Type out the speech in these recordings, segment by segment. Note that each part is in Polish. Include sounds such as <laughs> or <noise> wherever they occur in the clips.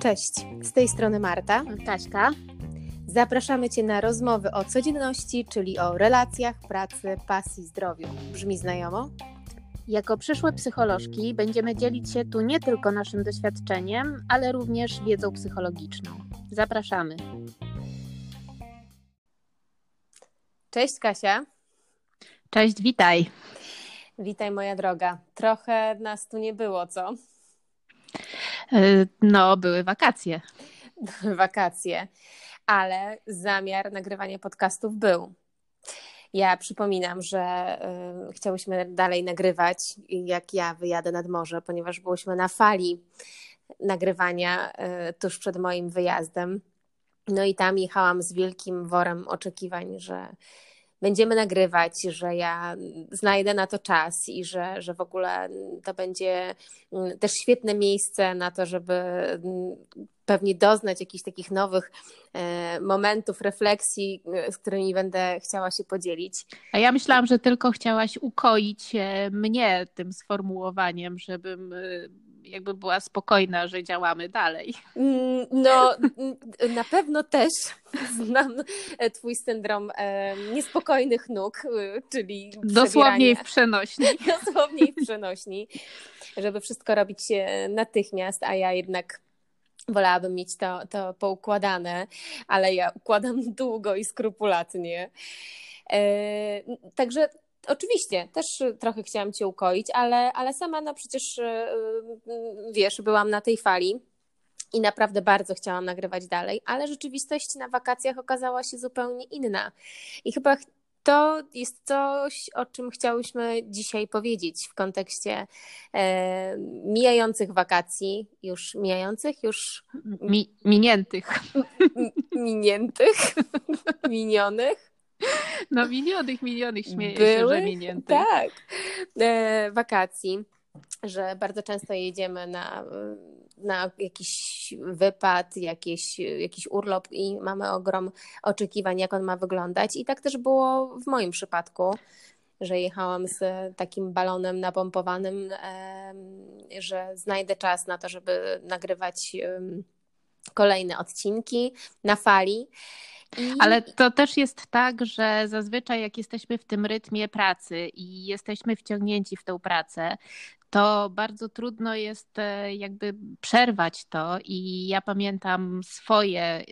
Cześć, z tej strony Marta. Kaśka. Zapraszamy Cię na rozmowy o codzienności, czyli o relacjach, pracy, pasji, zdrowiu. Brzmi znajomo? Jako przyszłe psycholożki będziemy dzielić się tu nie tylko naszym doświadczeniem, ale również wiedzą psychologiczną. Zapraszamy. Cześć Kasia. Cześć, witaj. Witaj moja droga. Trochę nas tu nie było, co? No, były wakacje. <laughs> wakacje, ale zamiar nagrywania podcastów był. Ja przypominam, że y, chciałyśmy dalej nagrywać, jak ja wyjadę nad morze, ponieważ byłyśmy na fali nagrywania y, tuż przed moim wyjazdem. No i tam jechałam z wielkim worem oczekiwań, że będziemy nagrywać, że ja znajdę na to czas i że, że w ogóle to będzie mm, też świetne miejsce na to, żeby mm, pewnie doznać jakichś takich nowych e, momentów, refleksji, e, z którymi będę chciała się podzielić. A ja myślałam, że tylko chciałaś ukoić e, mnie tym sformułowaniem, żebym jakby była spokojna, że działamy dalej. Mm, no, na pewno też <laughs> znam twój syndrom niespokojnych nóg, czyli dosłownie w przenośni. <laughs> Dosłownie w przenośni, żeby wszystko robić natychmiast, a ja jednak wolałabym mieć to, to poukładane, ale ja układam <laughs> długo i skrupulatnie. E, także Oczywiście, też trochę chciałam Cię ukoić, ale, ale sama no przecież e, wiesz, byłam na tej fali i naprawdę bardzo chciałam nagrywać dalej, ale rzeczywistość na wakacjach okazała się zupełnie inna. I chyba to jest coś, o czym chciałyśmy dzisiaj powiedzieć w kontekście e, mijających wakacji, już mijających, już Mi, miniętych. miniętych, <laughs> minionych. No minionych, minionych, śmieję Były? się, że miniętych. Tak, e, wakacji, że bardzo często jedziemy na na jakiś wypad, jakiś, jakiś urlop i mamy ogrom oczekiwań, jak on ma wyglądać. I tak też było w moim przypadku, że jechałam z takim balonem napompowanym, że znajdę czas na to, żeby nagrywać kolejne odcinki na fali. Ale to też jest tak, że zazwyczaj jak jesteśmy w tym rytmie pracy i jesteśmy wciągnięci w tę pracę, to bardzo trudno jest e, jakby przerwać to. I ja pamiętam swoje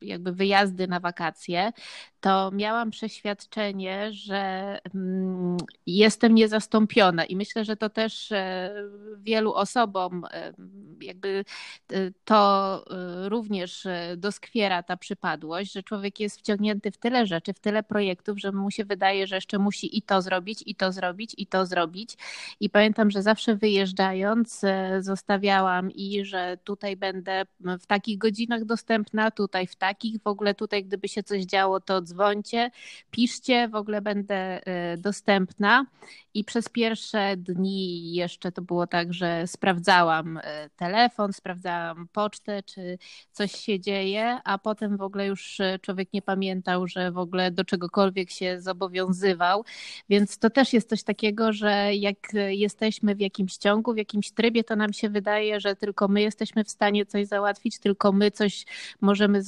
jakby wyjazdy na wakacje, to miałam przeświadczenie, że mm, jestem niezastąpiona i myślę, że to też e, wielu osobom e, jakby e, to również doskwiera ta przypadłość, że człowiek jest wciągnięty w tyle rzeczy, w tyle projektów, że mu się wydaje, że jeszcze musi i to zrobić, i to zrobić, i to zrobić. I pamiętam, że zawsze wyjeżdżając zostawiałam i że tutaj będę w takich godzinach dostępna, tutaj w takich, w ogóle tutaj gdyby się coś działo, to dzwońcie, piszcie, w ogóle będę y, dostępna. I przez pierwsze dni jeszcze to było tak, że sprawdzałam y, telefon, sprawdzałam pocztę, czy coś się dzieje, a potem w ogóle już y, człowiek nie pamiętał, że w ogóle do czegokolwiek się zobowiązywał. Więc to też jest coś takiego, że jak jesteśmy w jakimś ciągu, w jakimś trybie, to nam się wydaje, że tylko my jesteśmy w stanie coś załatwić, tylko my coś możemy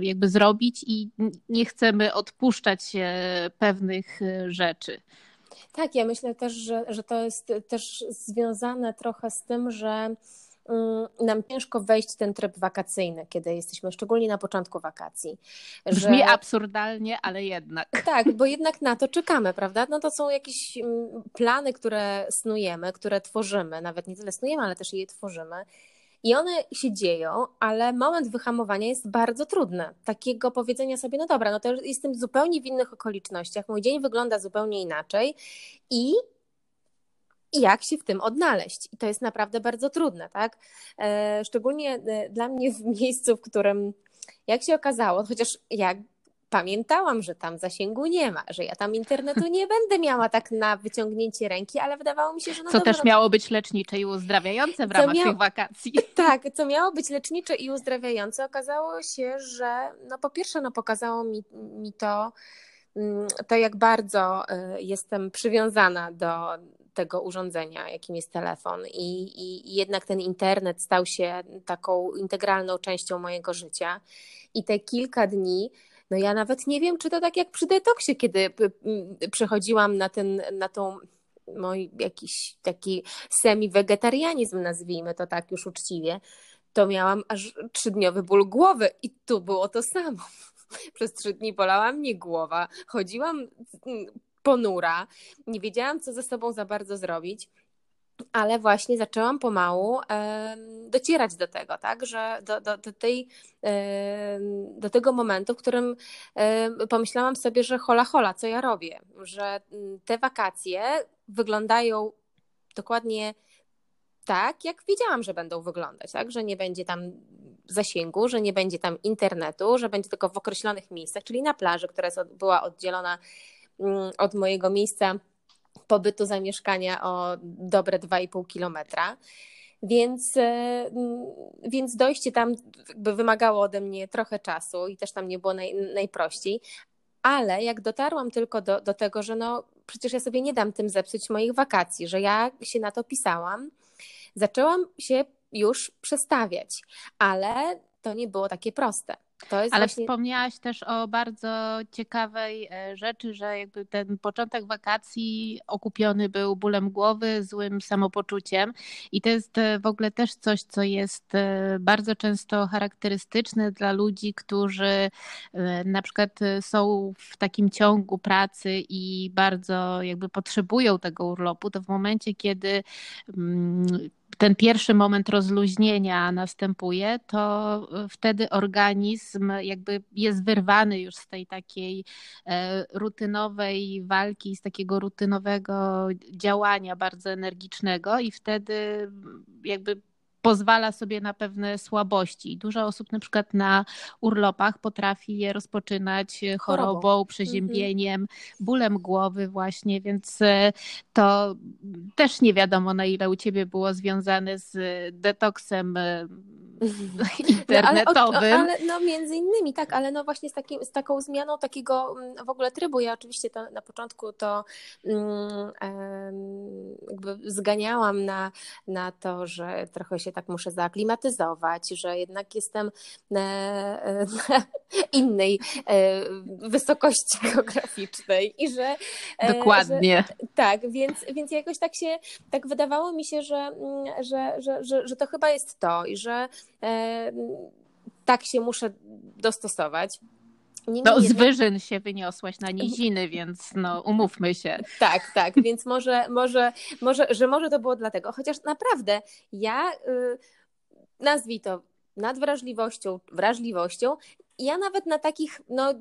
jakby zrobić i nie chcemy odpuszczać pewnych e, rzeczy. Tak, ja myślę też, że, że to jest też związane trochę z tym, że mm, nam ciężko wejść w ten tryb wakacyjny, kiedy jesteśmy szczególnie na początku wakacji. Że... Brzmi absurdalnie, ale jednak. Tak, bo jednak na to czekamy, prawda? No to są jakieś mm, plany, które snujemy, które tworzymy, nawet nie tyle snujemy, ale też je tworzymy. I one się dzieją, ale moment wyhamowania jest bardzo trudny. Takiego powiedzenia sobie, no dobra, no to jestem zupełnie w innych okolicznościach, mój dzień wygląda zupełnie inaczej i jak się w tym odnaleźć. I to jest naprawdę bardzo trudne, tak? E, szczególnie e, dla mnie w miejscu, w którym, jak się okazało, chociaż jak pamiętałam, że tam zasięgu nie ma, że ja tam internetu nie będę miała tak na wyciągnięcie ręki, ale wydawało mi się, że no Co dobra, też miało być lecznicze i uzdrawiające w ramach tych wakacji. <laughs> Tak, co miało być lecznicze i uzdrawiające, okazało się, że no po pierwsze no pokazało mi, mi to, mm, to jak bardzo y, jestem przywiązana do tego urządzenia, jakim jest telefon. I, i, I jednak ten internet stał się taką integralną częścią mojego życia. I te kilka dni, no ja nawet nie wiem, czy to tak jak przy detoksie, kiedy przechodziłam na, ten, na tą mój jakiś taki semi-wegetarianizm, nazwijmy to tak już uczciwie, to miałam aż trzydniowy ból głowy i tu było to samo. <laughs> Przez trzy dni bolała mnie głowa, chodziłam ponura, nie wiedziałam, co ze sobą za bardzo zrobić ale właśnie zaczęłam pomału docierać do tego, tak, że do, do, do, tej, do tego momentu, w którym pomyślałam sobie, że hola hola, co ja robię, że mm, te wakacje wyglądają dokładnie tak, jak wiedziałam, że będą wyglądać, tak, że nie będzie tam zasięgu, że nie będzie tam internetu, że będzie tylko w określonych miejscach, czyli na plaży, która była oddzielona mm, od mojego miejsca pobytu zamieszkania o dobre 2,5 kilometra. Więc, e, więc dojście tam wymagało ode mnie trochę czasu i też tam nie było naj, najprościej. Ale jak dotarłam tylko do, do tego, że no przecież ja sobie nie dam tym zepsuć moich wakacji, że ja się na to pisałam, zaczęłam się już przestawiać, ale to nie było takie proste. Ale właśnie... wspomniałaś też o bardzo ciekawej e, rzeczy, że jakby ten początek wakacji okupiony był bólem głowy, złym samopoczuciem. I to jest e, w ogóle też coś, co jest e, bardzo często charakterystyczne dla ludzi, którzy na przykład są w takim ciągu pracy i bardzo jakby potrzebują tego urlopu, to w momencie, kiedy mm, ten pierwszy moment rozluźnienia następuje, to wtedy organizm jakby jest wyrwany już z tej takiej e, rutynowej walki, z takiego rutynowego działania bardzo energicznego i wtedy jakby pozwala sobie na pewne słabości. Dużo osób na przykład na urlopach potrafi je rozpoczynać chorobą, chorobą przeziębieniem, mm -hmm. bólem głowy właśnie, więc e, to też nie wiadomo na ile u ciebie było związane z detoksem internetowym. <laughs> No, ale, ale, no między innymi, tak, ale no właśnie z, takim, z taką zmianą takiego mm, w ogóle trybu, ja oczywiście to, na początku to um, jakby zganiałam na, na to, że trochę się tak muszę zaaklimatyzować, że jednak jestem na, <laughs> na innej e, wysokości <laughs> geograficznej i że... E, Dokładnie. Że, tak, więc, więc jakoś tak się, tak wydawało mi się, że, mm, że, że, że, że to chyba jest to i że e, tak się muszę dostosować. No, z wyżyn się wyniosłaś na niziny, więc no, umówmy się. Tak, tak, więc może, może, może, że może to było dlatego, chociaż naprawdę ja, y, nazwij to nadwrażliwością, wrażliwością, ja nawet na takich, no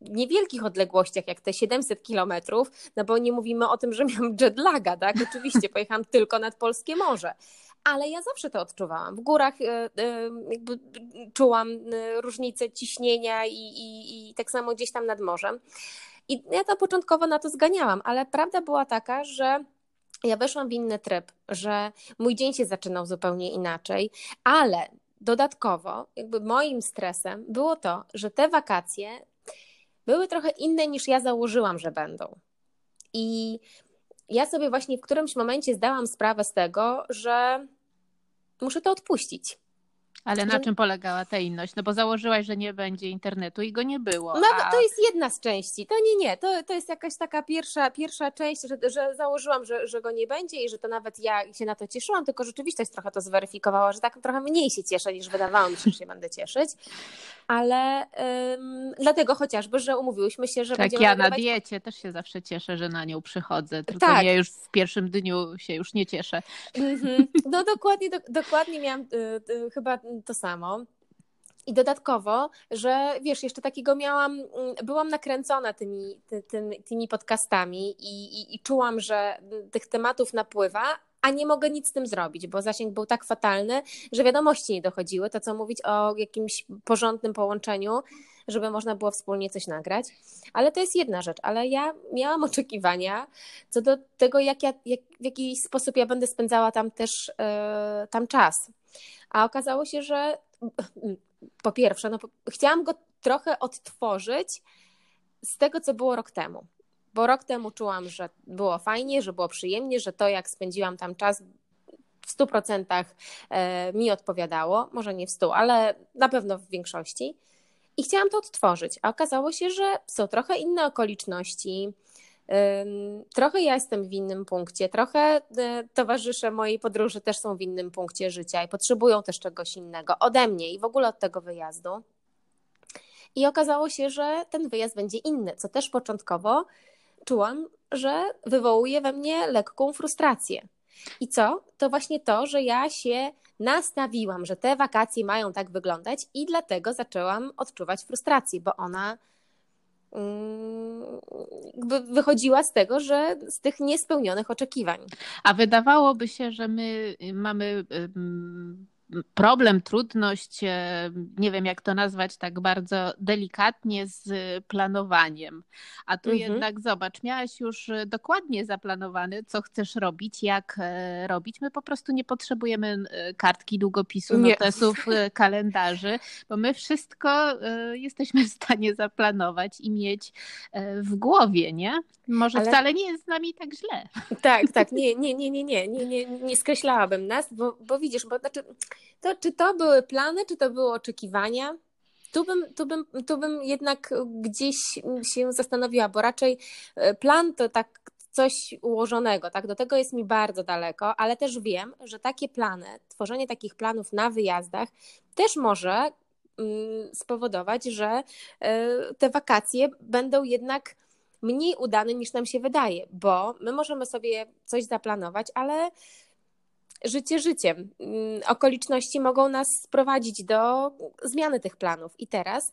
niewielkich odległościach, jak te 700 kilometrów, no bo nie mówimy o tym, że miałam jetlaga, tak? Oczywiście pojechałam tylko nad Polskie Morze, ale ja zawsze to odczuwałam. W górach e, e, jakby czułam e, różnicę ciśnienia i, i, i tak samo gdzieś tam nad morzem. I ja to początkowo na to zganiałam, ale prawda była taka, że ja weszłam w inny tryb, że mój dzień się zaczynał zupełnie inaczej, ale dodatkowo, jakby moim stresem było to, że te wakacje były trochę inne niż ja założyłam, że będą. I ja sobie właśnie w którymś momencie zdałam sprawę z tego, że muszę to odpuścić. Ale na czym polegała ta inność? No bo założyłaś, że nie będzie internetu i go nie było. No a... to jest jedna z części. To nie, nie. To, to jest jakaś taka pierwsza, pierwsza część, że, że założyłam, że, że go nie będzie i że to nawet ja się na to cieszyłam, tylko rzeczywistość trochę to zweryfikowała, że tak trochę mniej się cieszę niż wydawało mi się, że się będę cieszyć. Ale ym, dlatego chociażby, że umówiłyśmy się, że tak, będziemy ja na diecie też się zawsze cieszę, że na nią przychodzę, tylko tak. nie już w pierwszym dniu się już nie cieszę. Mm -hmm. No dokładnie, do, dokładnie miałam y, y, chyba to samo. I dodatkowo, że wiesz, jeszcze takiego miałam, mm, byłam nakręcona tymi, ty, tymi, tymi podcastami i, i, i czułam, że tych tematów napływa, a nie mogę nic z tym zrobić, bo zasięg był tak fatalny, że wiadomości nie dochodziły. To co mówić o jakimś porządnym połączeniu, żeby można było wspólnie coś nagrać. Ale to jest jedna rzecz, ale ja miałam <laughs> oczekiwania co do tego, jak ja, jak, w jaki sposób ja będę spędzała tam też yy, tam czas. A okazało się, że po pierwsze, no, chciałam go trochę odtworzyć z tego, co było rok temu. bo rok temu czułam, że było fajnie, że było przyjemnie, że to jak spędziłam tam czas w 100% e, mi odpowiadało, może nie w 100, ale na pewno w większości. I chciałam to odtworzyć, a okazało się, że są trochę inne okoliczności, Trochę ja jestem w innym punkcie, trochę e, towarzysze mojej podróży też są w innym punkcie życia i potrzebują też czegoś innego ode mnie i w ogóle od tego wyjazdu. I okazało się, że ten wyjazd będzie inny, co też początkowo czułam, że wywołuje we mnie lekką frustrację. I co? To właśnie to, że ja się nastawiłam, że te wakacje mają tak wyglądać i dlatego zaczęłam odczuwać frustrację, bo ona mm, wychodziła z tego, że z tych niespełnionych oczekiwań. A wydawałoby się, że my mamy problem, trudność, e, nie wiem jak to nazwać tak bardzo delikatnie z planowaniem. A tu mhm. jednak zobacz, miałaś już dokładnie zaplanowane, co chcesz robić, jak e, robić. My po prostu nie potrzebujemy e, kartki, długopisu, notesów, nie. kalendarzy, bo my wszystko jesteśmy w stanie zaplanować i mieć w głowie, nie? Może Ale... wcale nie jest z nami tak źle. Tak, tak, nie, nie, nie, nie, nie, nie, nie, nie skreślałabym nas, bo, bo widzisz, bo znaczy to czy to były plany, czy to były oczekiwania? Tu bym, tu, bym, tu bym jednak gdzieś się zastanowiła, bo raczej e, plan to tak coś ułożonego, tak? Do tego jest mi bardzo daleko, ale też wiem, że takie plany, tworzenie takich planów na wyjazdach też może mm, spowodować, że e, te wakacje będą jednak mniej udane niż nam się wydaje, bo my możemy sobie coś zaplanować, ale życie życiem. Mm, okoliczności mogą nas sprowadzić do zmiany tych planów. I teraz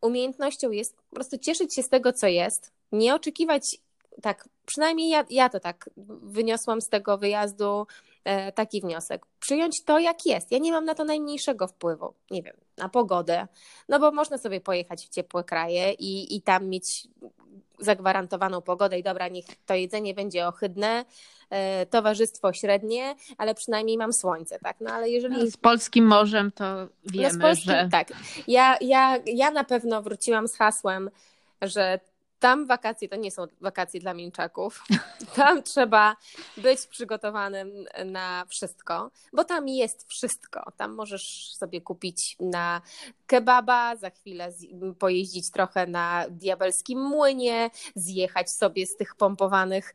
umiejętnością jest po prostu cieszyć się z tego, co jest, nie oczekiwać tak, przynajmniej ja, ja to tak wyniosłam z tego wyjazdu e, taki wniosek. Przyjąć to, jak jest. Ja nie mam na to najmniejszego wpływu, nie wiem, na pogodę, no bo można sobie pojechać w ciepłe kraje i, i tam mieć zagwarantowaną pogodę i dobra, niech to jedzenie będzie ohydne, e, towarzystwo średnie, ale przynajmniej mam słońce, tak? No ale jeżeli... Z polskim morzem to wiemy, no z polskim, że... Tak. Ja, ja, ja na pewno wróciłam z hasłem, że tam wakacje to nie są wakacje dla mięczaków. <laughs> Tam trzeba być przygotowanym na wszystko, bo tam jest wszystko. Tam możesz sobie kupić na kebaba, za chwilę pojeździć trochę na diabelskim młynie, zjechać sobie z tych pompowanych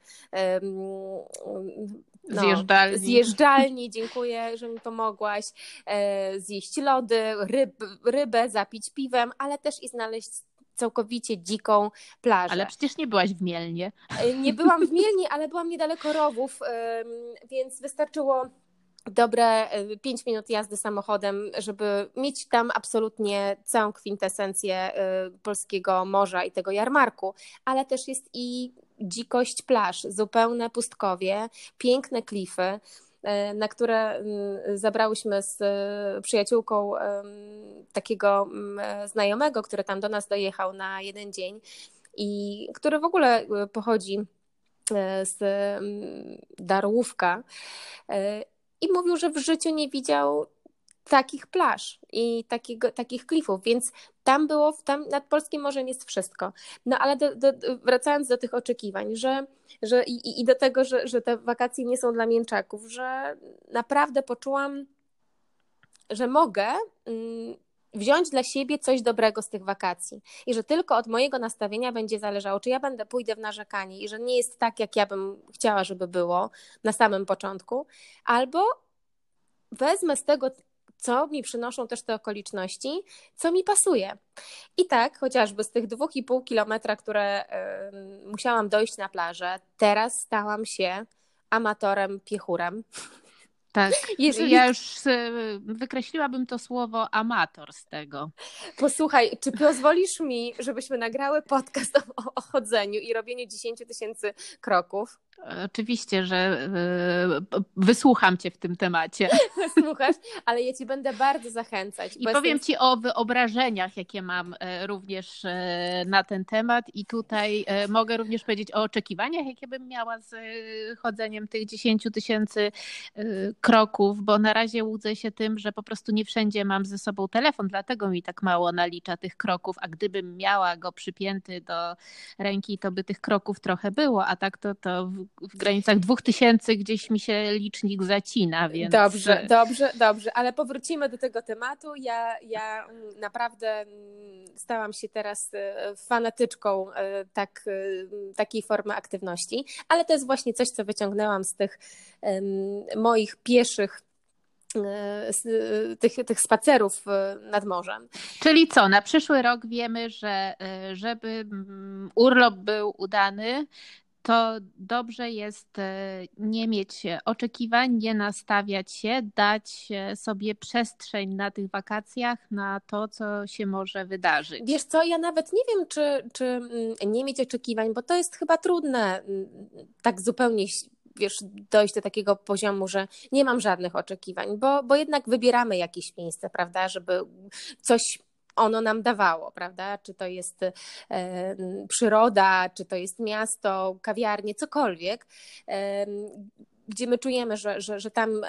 no, zjeżdżalni. Zjeżdżalni, dziękuję, że mi pomogłaś. E, zjeść lody, ryb, rybę, zapić piwem, ale też i znaleźć całkowicie dziką plażę. Ale przecież nie byłaś w Mielnie. E, nie byłam w Mielnie, ale byłam niedaleko Rowów, więc wystarczyło dobre 5 e, minut jazdy samochodem, żeby mieć tam absolutnie całą kwintesencję e, polskiego morza i tego jarmarku, ale też jest i dzikość plaż, zupełne pustkowie, piękne klify. E, na które mm, zabrałyśmy z e, przyjaciółką takiego mm, znajomego, który tam do nas dojechał na jeden dzień i który w ogóle e, pochodzi z mm, Darłówka i mówił, że w życiu nie widział takich plaż i takiego, takich klifów, więc tam było, tam nad Polskim Morzem jest wszystko. No ale do, do, wracając do tych oczekiwań, że, że i, i do tego, że, że te wakacje nie są dla mięczaków, że naprawdę poczułam, że mogę mm, wziąć dla siebie coś dobrego z tych wakacji i że tylko od mojego nastawienia będzie zależało, czy ja będę pójdę w narzekanie i że nie jest tak, jak ja bym chciała, żeby było na samym początku, albo wezmę z tego co mi przynoszą też te okoliczności, co mi pasuje. I tak, chociażby z tych dwóch i pół kilometra, które y, musiałam dojść na plażę, teraz stałam się amatorem piechurem. Tak, <laughs> Jeżeli... ja już y, wykreśliłabym to słowo amator z tego. Posłuchaj, czy pozwolisz mi, żebyśmy nagrały podcast o, o chodzeniu i robieniu 10 tysięcy kroków? Oczywiście, że e, wysłucham cię w tym temacie. <laughs> Słuchasz, ale ja ci będę bardzo zachęcać. I powiem jestem... ci o wyobrażeniach, jakie mam e, również e, na ten temat i tutaj mogę również powiedzieć o oczekiwaniach, jakie bym miała z chodzeniem tych 10 tysięcy kroków, bo na razie łudzę się tym, że po prostu nie wszędzie mam ze sobą telefon, dlatego mi tak mało nalicza tych kroków, a gdybym miała go przypięty do ręki, to by tych kroków trochę było, a tak to, to w granicach dwóch tysięcy gdzieś mi się licznik zacina, więc... Dobrze, dobrze, dobrze, ale powrócimy do tego tematu. Ja, ja mm, naprawdę mm, stałam się teraz e, fanatyczką e, tak, e, takiej formy aktywności, ale to jest właśnie coś, co wyciągnęłam z tych moich pieszych tych, tych spacerów nad morzem. Czyli co, na przyszły rok wiemy, że żeby mm, urlop był udany, to dobrze jest e, nie mieć oczekiwań, nie nastawiać się, dać sobie przestrzeń na tych wakacjach na to, co się może wydarzyć. Wiesz co, ja nawet nie wiem, czy, czy mm, nie mieć oczekiwań, bo to jest chyba trudne mm, tak zupełnie wiesz, dojść do takiego poziomu, że nie mam żadnych oczekiwań, bo, bo jednak wybieramy jakieś miejsce, prawda, żeby coś ono nam dawało, prawda? Czy to jest e, przyroda, czy to jest miasto, kawiarnie, cokolwiek gdzie my czujemy, że, że, że tam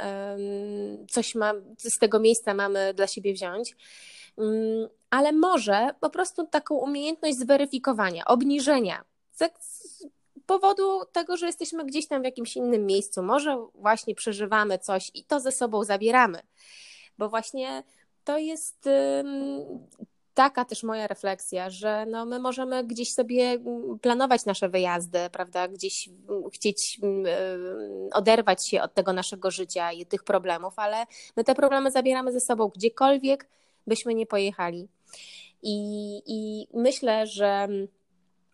coś ma, z tego miejsca mamy dla siebie wziąć, mm, ale może po prostu taką umiejętność zweryfikowania, obniżenia. Z powodu tego, że jesteśmy gdzieś tam w jakimś innym miejscu, może właśnie przeżywamy coś i to ze sobą zabieramy, bo właśnie to jest taka też moja refleksja, że no my możemy gdzieś sobie planować nasze wyjazdy, prawda, gdzieś chcieć oderwać się od tego naszego życia i tych problemów, ale my te problemy zabieramy ze sobą gdziekolwiek byśmy nie pojechali. I, i myślę, że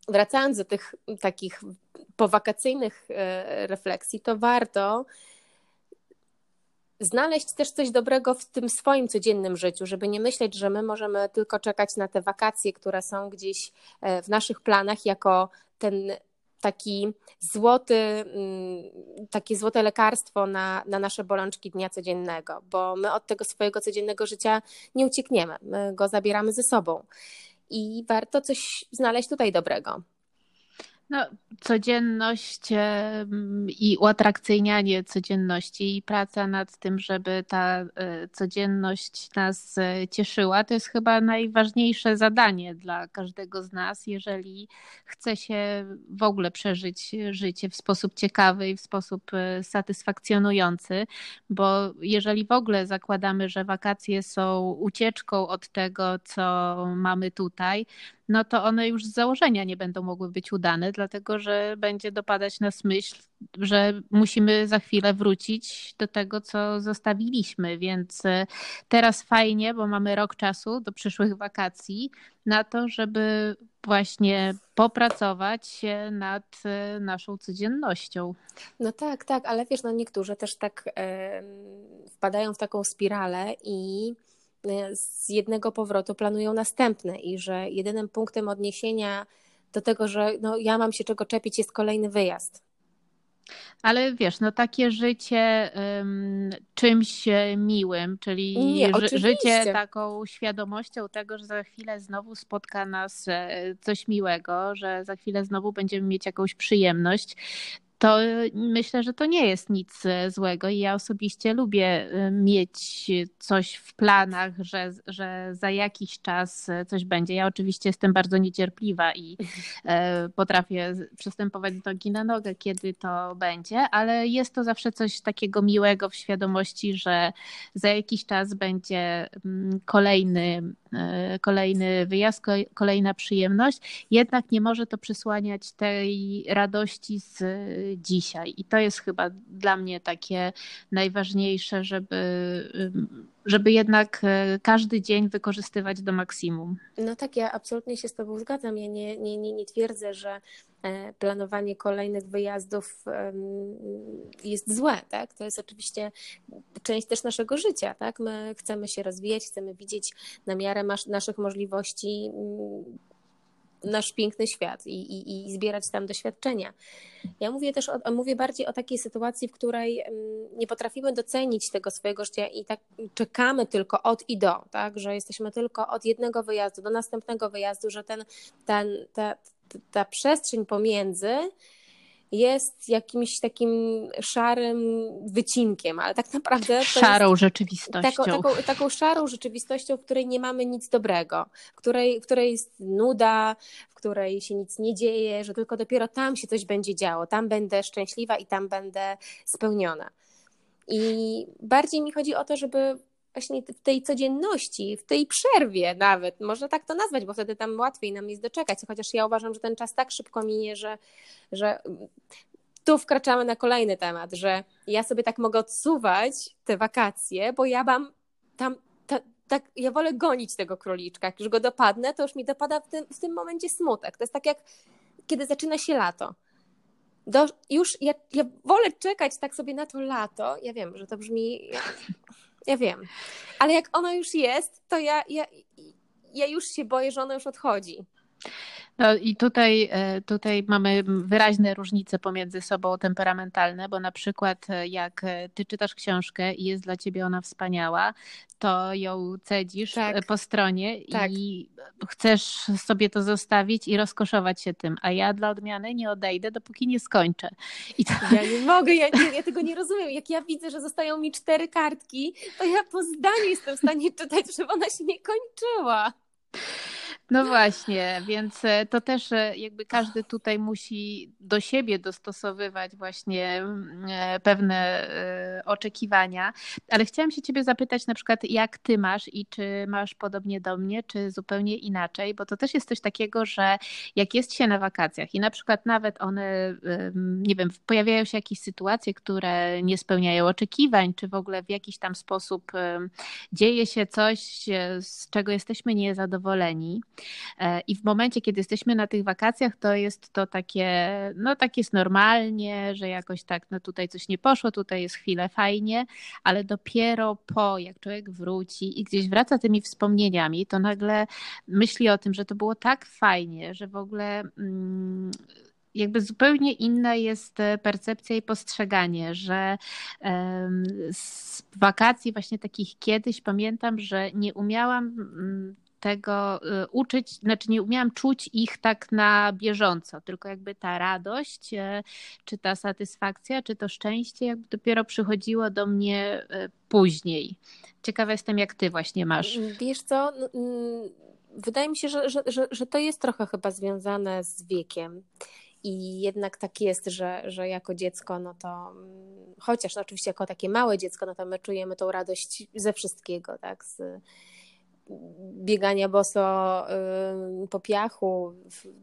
wracając do tych takich powakacyjnych e, refleksji, to warto znaleźć też coś dobrego w tym swoim codziennym życiu, żeby nie myśleć, że my możemy tylko czekać na te wakacje, które są gdzieś e, w naszych planach, jako ten taki złoty, mm, takie złote lekarstwo na, na nasze bolączki dnia codziennego, bo my od tego swojego codziennego życia nie uciekniemy, my go zabieramy ze sobą i warto coś znaleźć tutaj dobrego. No, codzienność i uatrakcyjnianie codzienności i praca nad tym, żeby ta e, codzienność nas e, cieszyła, to jest chyba najważniejsze zadanie dla każdego z nas, jeżeli chce się w ogóle przeżyć życie w sposób ciekawy i w sposób e, satysfakcjonujący, bo jeżeli w ogóle zakładamy, że wakacje są ucieczką od tego, co mamy tutaj, no to one już z założenia nie będą mogły być udane, dlatego że będzie dopadać nas myśl, że musimy za chwilę wrócić do tego, co zostawiliśmy. Więc e, teraz fajnie, bo mamy rok czasu do przyszłych wakacji na to, żeby właśnie popracować nad e, naszą codziennością. No tak, tak, ale wiesz, no niektórzy też tak wpadają w taką spiralę i z jednego powrotu planują następny i że jedynym punktem odniesienia do tego, że no, ja mam się czego czepić, jest kolejny wyjazd. Ale wiesz, no takie życie um, czymś miłym, czyli Nie, ży, życie taką świadomością tego, że za chwilę znowu spotka nas e, coś miłego, że za chwilę znowu będziemy mieć jakąś przyjemność, to myślę, że to nie jest nic e, złego i ja osobiście lubię e, mieć coś w planach, że, że za jakiś czas coś będzie. Ja oczywiście jestem bardzo niecierpliwa i potrafię przystępować do nogi na nogę, kiedy to będzie, ale jest to zawsze coś takiego miłego w świadomości, że za jakiś czas będzie mm, kolejny kolejny wyjazd, kolejna przyjemność, jednak nie może to przysłaniać tej radości z dzisiaj. I to jest chyba dla mnie takie najważniejsze, żeby, żeby jednak e, każdy dzień wykorzystywać do maksimum. No tak, ja absolutnie się z Tobą zgadzam. Ja nie, nie, nie, nie twierdzę, że e, planowanie kolejnych wyjazdów jest złe, tak? To jest oczywiście część też naszego życia, tak? My chcemy się rozwijać, chcemy widzieć na miarę naszych możliwości nasz piękny świat i, i, i zbierać tam doświadczenia. Ja mówię też, o, mówię bardziej o takiej sytuacji, w której nie potrafimy docenić tego swojego życia i tak czekamy tylko od i do, tak, że jesteśmy tylko od jednego wyjazdu do następnego wyjazdu, że ten, ten, ta, ta przestrzeń pomiędzy jest jakimś takim szarym wycinkiem, ale tak naprawdę. Szarą jest rzeczywistością. Taką, taką, taką, szarą rzeczywistością, w której nie mamy nic dobrego, w której, w której jest nuda, w której się nic nie dzieje, że tylko dopiero tam się coś będzie działo, tam będę szczęśliwa i tam będę spełniona. I bardziej mi chodzi o to, żeby właśnie w tej codzienności, w tej przerwie nawet, można tak to nazwać, bo wtedy tam łatwiej nam jest doczekać, chociaż ja uważam, że ten czas tak szybko minie, że, że tu wkraczamy na kolejny temat, że ja sobie tak mogę odsuwać te wakacje, bo ja mam tam, ta, tak, ja wolę gonić tego króliczka, jak już go dopadnę, to już mi dopada w tym, w tym momencie smutek. To jest tak jak kiedy zaczyna się lato. Do, już ja, ja wolę czekać tak sobie na to lato. Ja wiem, że to brzmi ja wiem. Ale jak ona już jest, to ja, ja, ja już się boję, że ona już odchodzi. No i tutaj, e, tutaj mamy wyraźne różnice pomiędzy sobą temperamentalne, bo na przykład e, jak e, ty czytasz książkę i jest dla ciebie ona wspaniała, to ją cedzisz tak. po stronie tak. i chcesz sobie to zostawić i rozkoszować się tym, a ja dla odmiany nie odejdę, dopóki nie skończę. I to... Ja nie mogę, ja, ja tego nie rozumiem. Jak ja widzę, że zostają mi cztery kartki, to ja po zdaniu jestem w stanie czytać, żeby ona się nie kończyła. No właśnie, więc e, to też e, jakby każdy tutaj musi do siebie dostosowywać właśnie mm, e, pewne oczekiwania. Ale chciałam się Ciebie zapytać na przykład, jak Ty masz i czy masz podobnie do mnie, czy zupełnie inaczej, bo to też jest coś takiego, że jak jest się na wakacjach i na przykład nawet one, nie wiem, pojawiają się jakieś sytuacje, które nie spełniają oczekiwań, czy w ogóle w jakiś tam sposób dzieje się coś, z czego jesteśmy niezadowoleni. E, I w momencie, kiedy jesteśmy na tych wakacjach, to jest to takie, no tak jest normalnie, że jakoś tak, no tutaj coś nie poszło, tutaj jest chwilę fajnie, ale dopiero po, jak człowiek wróci i gdzieś wraca tymi wspomnieniami, to nagle myśli o tym, że to było tak fajnie, że w ogóle. Mm, jakby zupełnie inna jest percepcja i postrzeganie, że z wakacji właśnie takich kiedyś pamiętam, że nie umiałam mm, tego y, uczyć, znaczy nie umiałam czuć ich tak na bieżąco, tylko jakby ta radość, y, czy ta satysfakcja, czy to szczęście jakby dopiero przychodziło do mnie y, później. Ciekawa jestem, jak ty właśnie masz. Wiesz co, wydaje mi się, że, że, że, że to jest trochę chyba związane z wiekiem. I jednak tak jest, że, że jako dziecko, no to chociaż no oczywiście jako takie małe dziecko, no to my czujemy tą radość ze wszystkiego, tak? Z, biegania boso y, po piachu,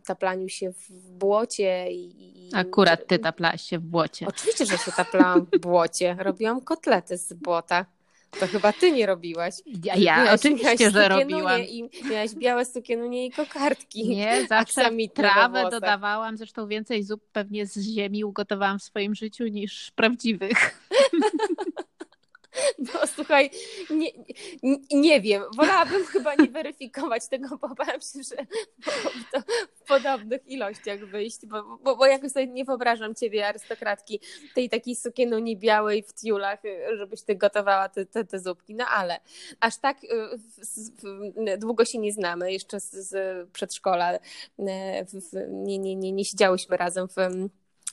taplaniu się w błocie. I, Akurat ty taplałaś się w błocie. Oczywiście, że się taplałam w błocie. Robiłam kotlety z błota. To chyba ty nie robiłaś. Ja, ja miałaś, oczywiście, miałaś że robiłam. I miałaś białe sukienunie i kokardki. Nie, <laughs> zawsze trawę dodawałam, zresztą więcej zup pewnie z ziemi ugotowałam w swoim życiu niż prawdziwych. <laughs> <laughs> No słuchaj, nie, nie, wiem, wolałabym chyba nie weryfikować tego, bo bałam się, że to w podobnych ilościach wyjść, bo, bo, bo jakoś sobie nie wyobrażam ciebie, arystokratki, tej takiej sukienuni białej w tiulach, żebyś ty gotowała te, te, te zupki, no ale aż tak y, długo się nie znamy, jeszcze z, z przedszkola, y, nie, nie, nie, nie siedziałyśmy razem w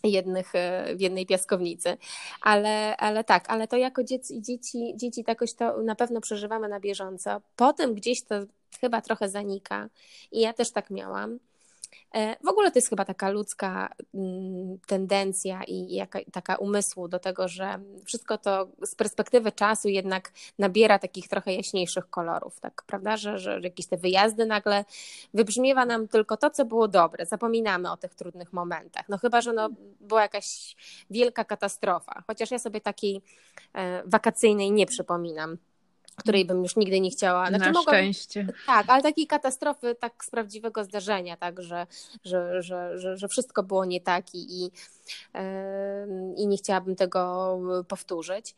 jednych, e, w jednej piaskownicy. Ale, ale tak, ale to jako dzieci, dzieci, dzieci jakoś to na pewno przeżywamy na bieżąco. Potem gdzieś to chyba trochę zanika i ja też tak miałam. E, w ogóle to jest chyba taka ludzka mm, tendencja i jaka, taka umysłu do tego, że wszystko to z perspektywy czasu jednak nabiera takich trochę jaśniejszych kolorów, tak, prawda? Że, że jakieś te wyjazdy nagle wybrzmiewa nam tylko to, co było dobre. Zapominamy o tych trudnych momentach. No chyba, że no, była jakaś wielka katastrofa, chociaż ja sobie takiej e, wakacyjnej nie przypominam której bym już nigdy nie chciała. Znaczy, Na mogłam, szczęście. Tak, ale takiej katastrofy tak z prawdziwego zdarzenia, tak, że, że, że, że, że wszystko było nie tak i, i, i nie chciałabym tego powtórzyć.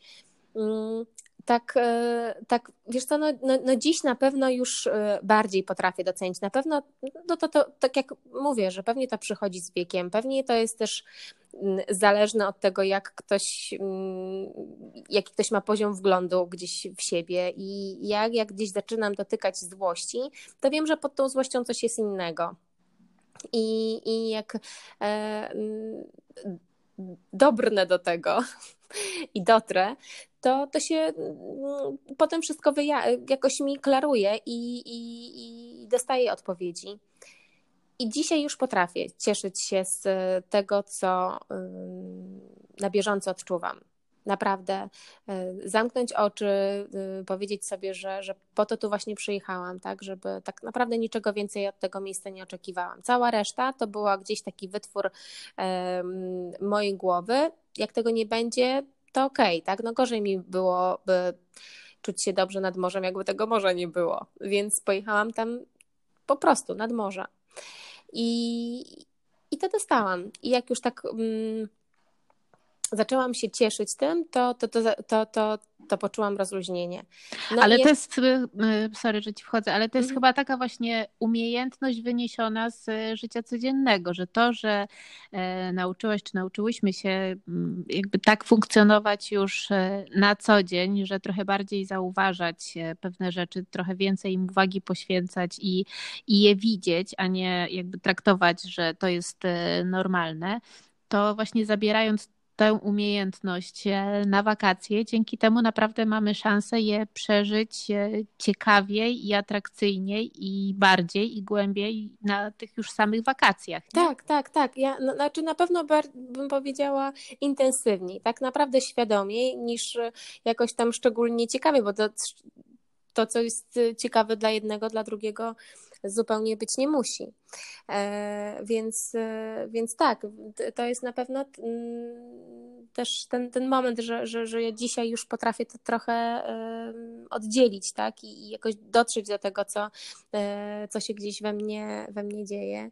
Mm, tak, e, tak wiesz co, no, no, no, dziś na pewno już e, bardziej potrafię docenić. Na pewno, no to, to tak jak mówię, że pewnie to przychodzi z wiekiem, pewnie to jest też mm, zależne od tego, jak ktoś, mm, jaki ktoś ma poziom wglądu gdzieś w siebie i jak, jak gdzieś zaczynam dotykać złości, to wiem, że pod tą złością coś jest innego. I, i jak e, do tego <laughs> i dotrę, to, to się mm, potem wszystko wyja- jakoś mi klaruje i, i, i dostaję odpowiedzi. I dzisiaj już potrafię cieszyć się z tego, co na bieżąco odczuwam. Naprawdę y, zamknąć oczy, y, powiedzieć sobie, że, że po to tu właśnie przyjechałam, tak, żeby tak naprawdę niczego więcej od tego miejsca nie oczekiwałam. Cała reszta to była gdzieś taki wytwór mojej głowy. Jak tego nie będzie, to okej, okay, tak? No gorzej mi byłoby czuć się dobrze nad morzem, jakby tego morza nie było. Więc pojechałam tam po prostu nad morze. I, i to dostałam. I jak już tak. Mm, zaczęłam się cieszyć tym, to, to, to, to, to, to poczułam rozluźnienie. No ale jest... to jest, y, y, sorry, że ci wchodzę, ale to jest mm. chyba taka właśnie umiejętność wyniesiona z y, życia codziennego, że to, że e, nauczyłaś czy nauczyłyśmy się mm, jakby tak funkcjonować już e, na co dzień, że trochę bardziej zauważać e, pewne rzeczy, trochę więcej im uwagi poświęcać i, i je widzieć, a nie jakby traktować, że to jest normalne, to właśnie zabierając tę umiejętność e, na wakacje. Dzięki temu naprawdę mamy szansę je przeżyć e, ciekawiej i atrakcyjniej i bardziej i głębiej na tych już samych wakacjach. Nie? Tak, tak, tak. Ja, no, znaczy na pewno bym powiedziała intensywniej, tak naprawdę świadomiej niż jakoś tam szczególnie ciekawie, bo to, to co jest ciekawe dla jednego, dla drugiego zupełnie być nie musi. E, więc, e, więc tak, to jest na pewno mm, też ten, ten moment, że, że, że ja dzisiaj już potrafię to trochę oddzielić, tak, i, jakoś dotrzeć do tego, co, e, co się gdzieś we mnie, we mnie dzieje.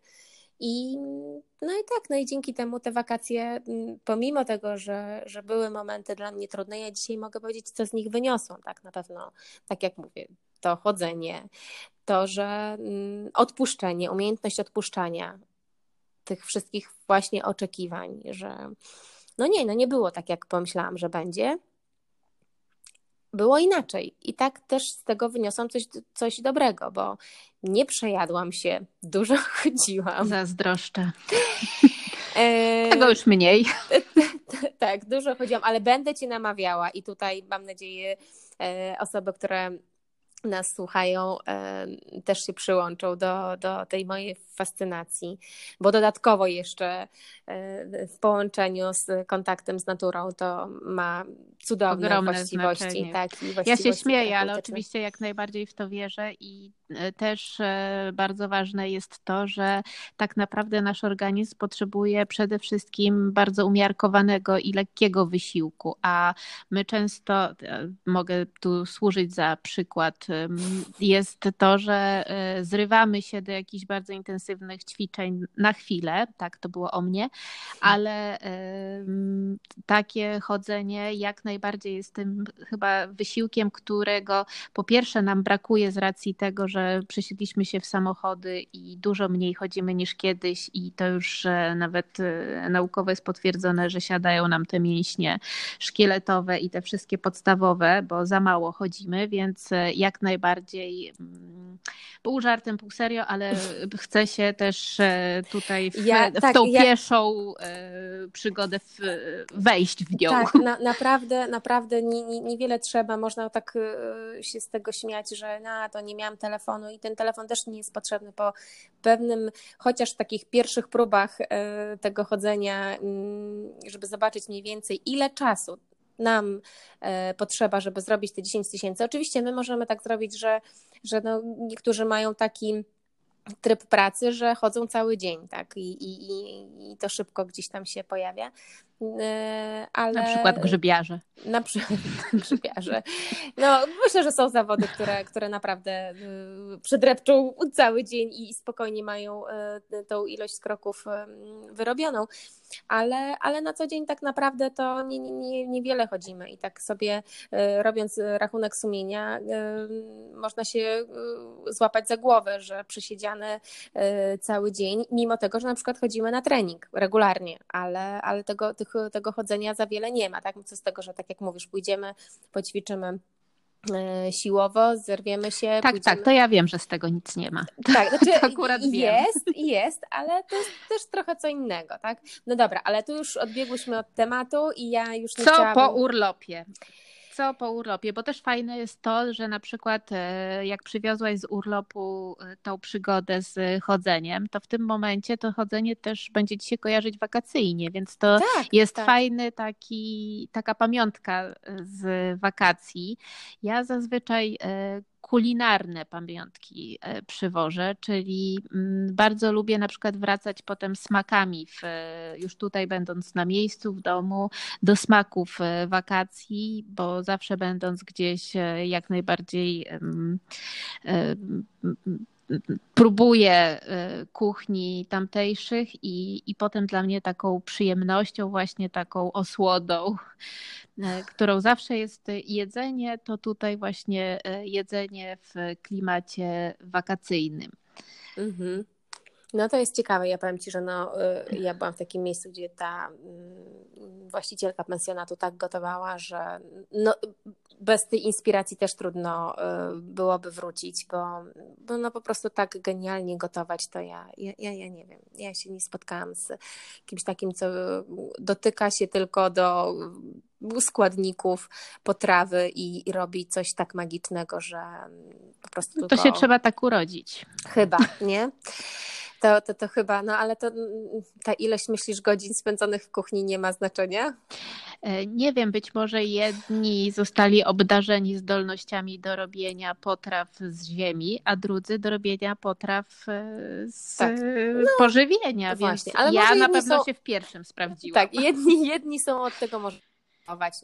I no i tak, no i dzięki temu te wakacje, pomimo tego, że, że były momenty dla mnie trudne, ja dzisiaj mogę powiedzieć, co z nich wyniosłam, tak na pewno, tak jak mówię, to chodzenie, to, że mm, odpuszczenie, umiejętność odpuszczania tych wszystkich właśnie oczekiwań, że no nie, no nie było tak, jak pomyślałam, że będzie. Było inaczej. I tak też z tego wyniosłam coś, coś dobrego, bo nie przejadłam się, <laughs> dużo chodziłam. Zazdroszczę. E, <laughs> tego już mniej. <laughs> tak, dużo chodziłam, ale będę Cię namawiała i tutaj mam nadzieję e, osoby, które nas słuchają, też się przyłączą do, do tej mojej fascynacji, bo dodatkowo jeszcze e, w połączeniu z kontaktem z naturą to ma cudowne Ogromne właściwości. Tak, właściwości ja się śmieję, ale oczywiście jak najbardziej w to wierzę i e, też e, bardzo ważne jest to, że tak naprawdę nasz organizm potrzebuje przede wszystkim bardzo umiarkowanego i lekkiego wysiłku, a my często, mogę tu służyć za przykład, jest to, że zrywamy się do jakichś bardzo intensywnych intensywnych ćwiczeń na chwilę, tak to było o mnie, ale takie chodzenie jak najbardziej jest tym chyba wysiłkiem, którego po pierwsze nam brakuje z racji tego, że przesiedliśmy się w samochody i dużo mniej chodzimy niż kiedyś i to już nawet e, naukowo jest potwierdzone, że siadają nam te mięśnie szkieletowe i te wszystkie podstawowe, bo za mało chodzimy, więc e, jak najbardziej mm, pół żartem, pół serio, ale chcę się się też e, tutaj w, ja, w tak, tą ja... pieszą e, przygodę w, wejść w nią. Tak, na, <laughs> naprawdę, naprawdę niewiele trzeba. Można tak e, się z tego śmiać, że na to nie miałam telefonu i ten telefon też nie jest potrzebny po pewnym, chociaż takich pierwszych próbach tego chodzenia, mm, żeby zobaczyć mniej więcej ile czasu nam potrzeba, żeby zrobić te 10 tysięcy. Oczywiście my możemy tak zrobić, że, że no, niektórzy mają taki tryb pracy, że chodzą cały dzień, tak, i, i, i to szybko gdzieś tam się pojawia. E, ale... Na przykład grzybiarze. Na przy, <laughs> przypiarze. No, myślę, że są zawody, które, które naprawdę y, przedrepczą cały dzień i spokojnie mają y, tą ilość kroków y, wyrobioną, ale, ale na co dzień tak naprawdę to nie, nie, niewiele chodzimy i tak sobie robiąc rachunek sumienia można się złapać za głowę, że przysiedziane cały dzień, mimo tego, że na przykład chodzimy na trening regularnie, ale, ale tego, tego chodzenia za wiele nie ma, tak? Co z tego, że tak jak mówisz, pójdziemy, poćwiczymy e, siłowo, zerwiemy się. Tak, tak pójdziemy... tak, to ja wiem, że z tego nic nie ma. Tak, znaczy <laughs> akurat jest, wiem. jest, ale to jest też trochę co innego, tak? No dobra, ale tu już odbiegłyśmy od tematu i ja już nie Co chciałabym... po urlopie? Co po urlopie, bo też fajne jest to, że na przykład e, jak przywiozłaś z urlopu e, tą przygodę z chodzeniem, to w tym momencie to chodzenie też będzie ci się kojarzyć wakacyjnie, więc to tak, jest tak. fajny taki, taka pamiątka z wakacji. Ja zazwyczaj e, kulinarne pamiątki e, przywożę, czyli mm, bardzo lubię na przykład wracać potem smakami, w, już tutaj będąc na miejscu, w domu, do smaków e, wakacji, bo zawsze będąc gdzieś e, jak najbardziej próbuję kuchni tamtejszych i, i potem dla mnie taką przyjemnością, właśnie taką osłodą E, którą zawsze jest jedzenie, to tutaj właśnie e, jedzenie w klimacie wakacyjnym. Mhm. No to jest ciekawe. Ja powiem Ci, że no, y, ja byłam w takim miejscu, gdzie ta mm, właścicielka pensjonatu tak gotowała, że no, bez tej inspiracji też trudno y, byłoby wrócić, bo, bo no po prostu tak genialnie gotować to ja, ja, ja, ja nie wiem. Ja się nie spotkałam z kimś takim, co dotyka się tylko do składników potrawy i, i robi coś tak magicznego, że po prostu. To tylko... się trzeba tak urodzić. Chyba, nie? To, to, to chyba, no ale to ta ilość myślisz godzin spędzonych w kuchni nie ma znaczenia? E, nie wiem, być może jedni zostali obdarzeni zdolnościami do robienia potraw z ziemi, a drudzy do robienia potraw e, z tak. no, pożywienia. Właśnie, ale ja na pewno są... się w pierwszym sprawdziłam. Tak, jedni, jedni są od tego może gotować.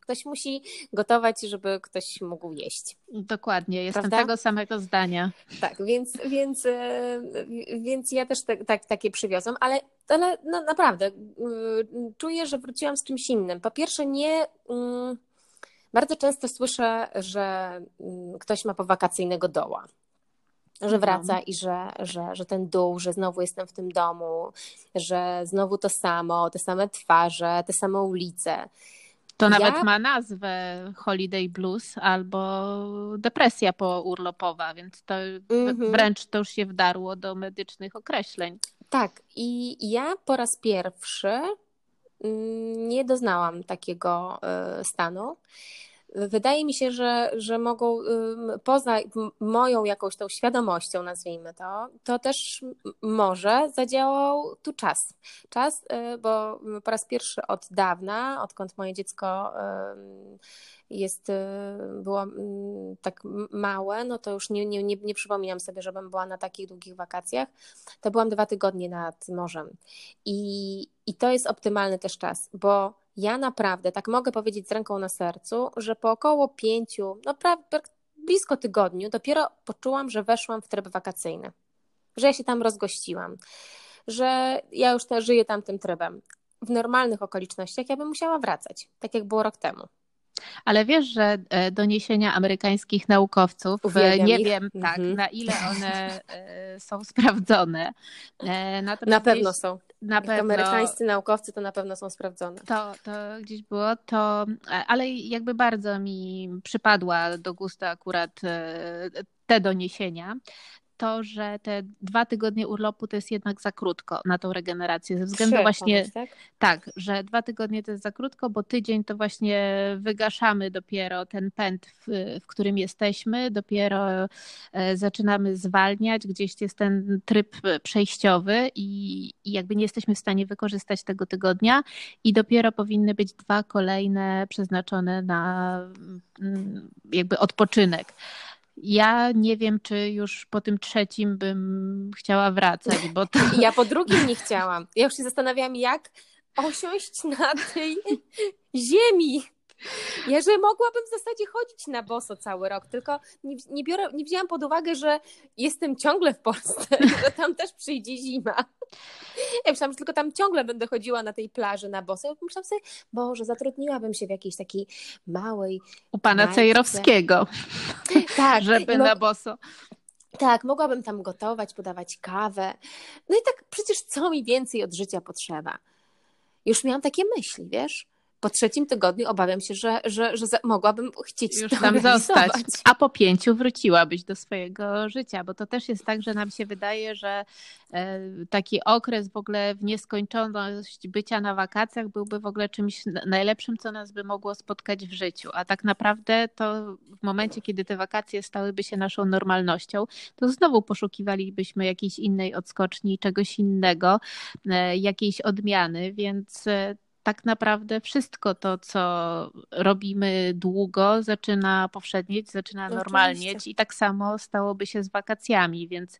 Ktoś musi gotować, żeby ktoś mógł jeść. Dokładnie, jestem Prawda? tego samego zdania. Tak, więc, więc, e, więc ja też te, tak, takie przywiozłam, ale, ale no, naprawdę mm, czuję, że wróciłam z czymś innym. Po pierwsze, nie. Mm, bardzo często słyszę, że mm, ktoś ma powakacyjnego doła że wraca i że, że, że ten dół, że znowu jestem w tym domu, że znowu to samo, te same twarze, te same ulice. To nawet ja... ma nazwę Holiday Blues albo depresja pourlopowa, więc to mm-hmm. wręcz to już się wdarło do medycznych określeń. Tak, i ja po raz pierwszy mm, nie doznałam takiego e, stanu. Wydaje mi się, że, że mogą poza moją jakąś tą świadomością, nazwijmy to, to też może zadziałał tu czas. Czas, y, bo po raz pierwszy od dawna, odkąd moje dziecko jest, y, było tak małe, no to już nie, nie, nie, nie przypominam sobie, żebym była na takich długich wakacjach, to byłam dwa tygodnie nad morzem. I, i to jest optymalny też czas, bo ja naprawdę, tak mogę powiedzieć z ręką na sercu, że po około pięciu, no prawie blisko tygodniu, dopiero poczułam, że weszłam w tryb wakacyjny, że ja się tam rozgościłam, że ja już żyję tam tym trybem. W normalnych okolicznościach ja bym musiała wracać, tak jak było rok temu. Ale wiesz, że e, doniesienia amerykańskich naukowców, e, Uwielbiam nie ich. wiem tak, mhm. na ile one e, są <laughs> sprawdzone. Natomiast na pewno gdzieś, są. Na pewno, amerykańscy naukowcy to na pewno są sprawdzone. To, to gdzieś było, to, ale jakby bardzo mi przypadła do gustu akurat te doniesienia, to, że te dwa tygodnie urlopu to jest jednak za krótko na tą regenerację. Ze względu Trzy, właśnie tak? tak, że dwa tygodnie to jest za krótko, bo tydzień to właśnie wygaszamy dopiero ten pęd, w, w którym jesteśmy, dopiero e, zaczynamy zwalniać, gdzieś jest ten tryb przejściowy i, i jakby nie jesteśmy w stanie wykorzystać tego tygodnia i dopiero powinny być dwa kolejne przeznaczone na mm, jakby odpoczynek. Ja nie wiem, czy już po tym trzecim bym chciała wracać, bo to... <laughs> Ja po drugim nie chciałam. Ja już się zastanawiałam, jak osiąść na tej <laughs> ziemi. Ja, że mogłabym w zasadzie chodzić na boso cały rok, tylko nie, nie, biorę, nie wzięłam pod uwagę, że jestem ciągle w Polsce, <laughs> że tam też przyjdzie zima. Ja myślałam, że tylko tam ciągle będę chodziła na tej plaży na boso. Ja myślałam sobie, Boże, zatrudniłabym się w jakiejś takiej małej... U pana Cejrowskiego. <laughs> Tak. <laughs> Żeby no, na boso. Tak, mogłabym tam gotować, podawać kawę. No i tak przecież co mi więcej od życia potrzeba? Już miałam takie myśli, wiesz? Po trzecim tygodniu obawiam się, że, że, że mogłabym chcieć już tam zostać. A po pięciu wróciłabyś do swojego życia, bo to też jest tak, że nam się wydaje, że e, taki okres w ogóle w nieskończoność bycia na wakacjach byłby w ogóle czymś najlepszym, co nas by mogło spotkać w życiu. A tak naprawdę to w momencie, kiedy te wakacje stałyby się naszą normalnością, to znowu poszukiwalibyśmy jakiejś innej odskoczni, czegoś innego, e, jakiejś odmiany, więc e, tak naprawdę wszystko to, co robimy długo, zaczyna powszednieć, zaczyna normalnieć i tak samo stałoby się z wakacjami, więc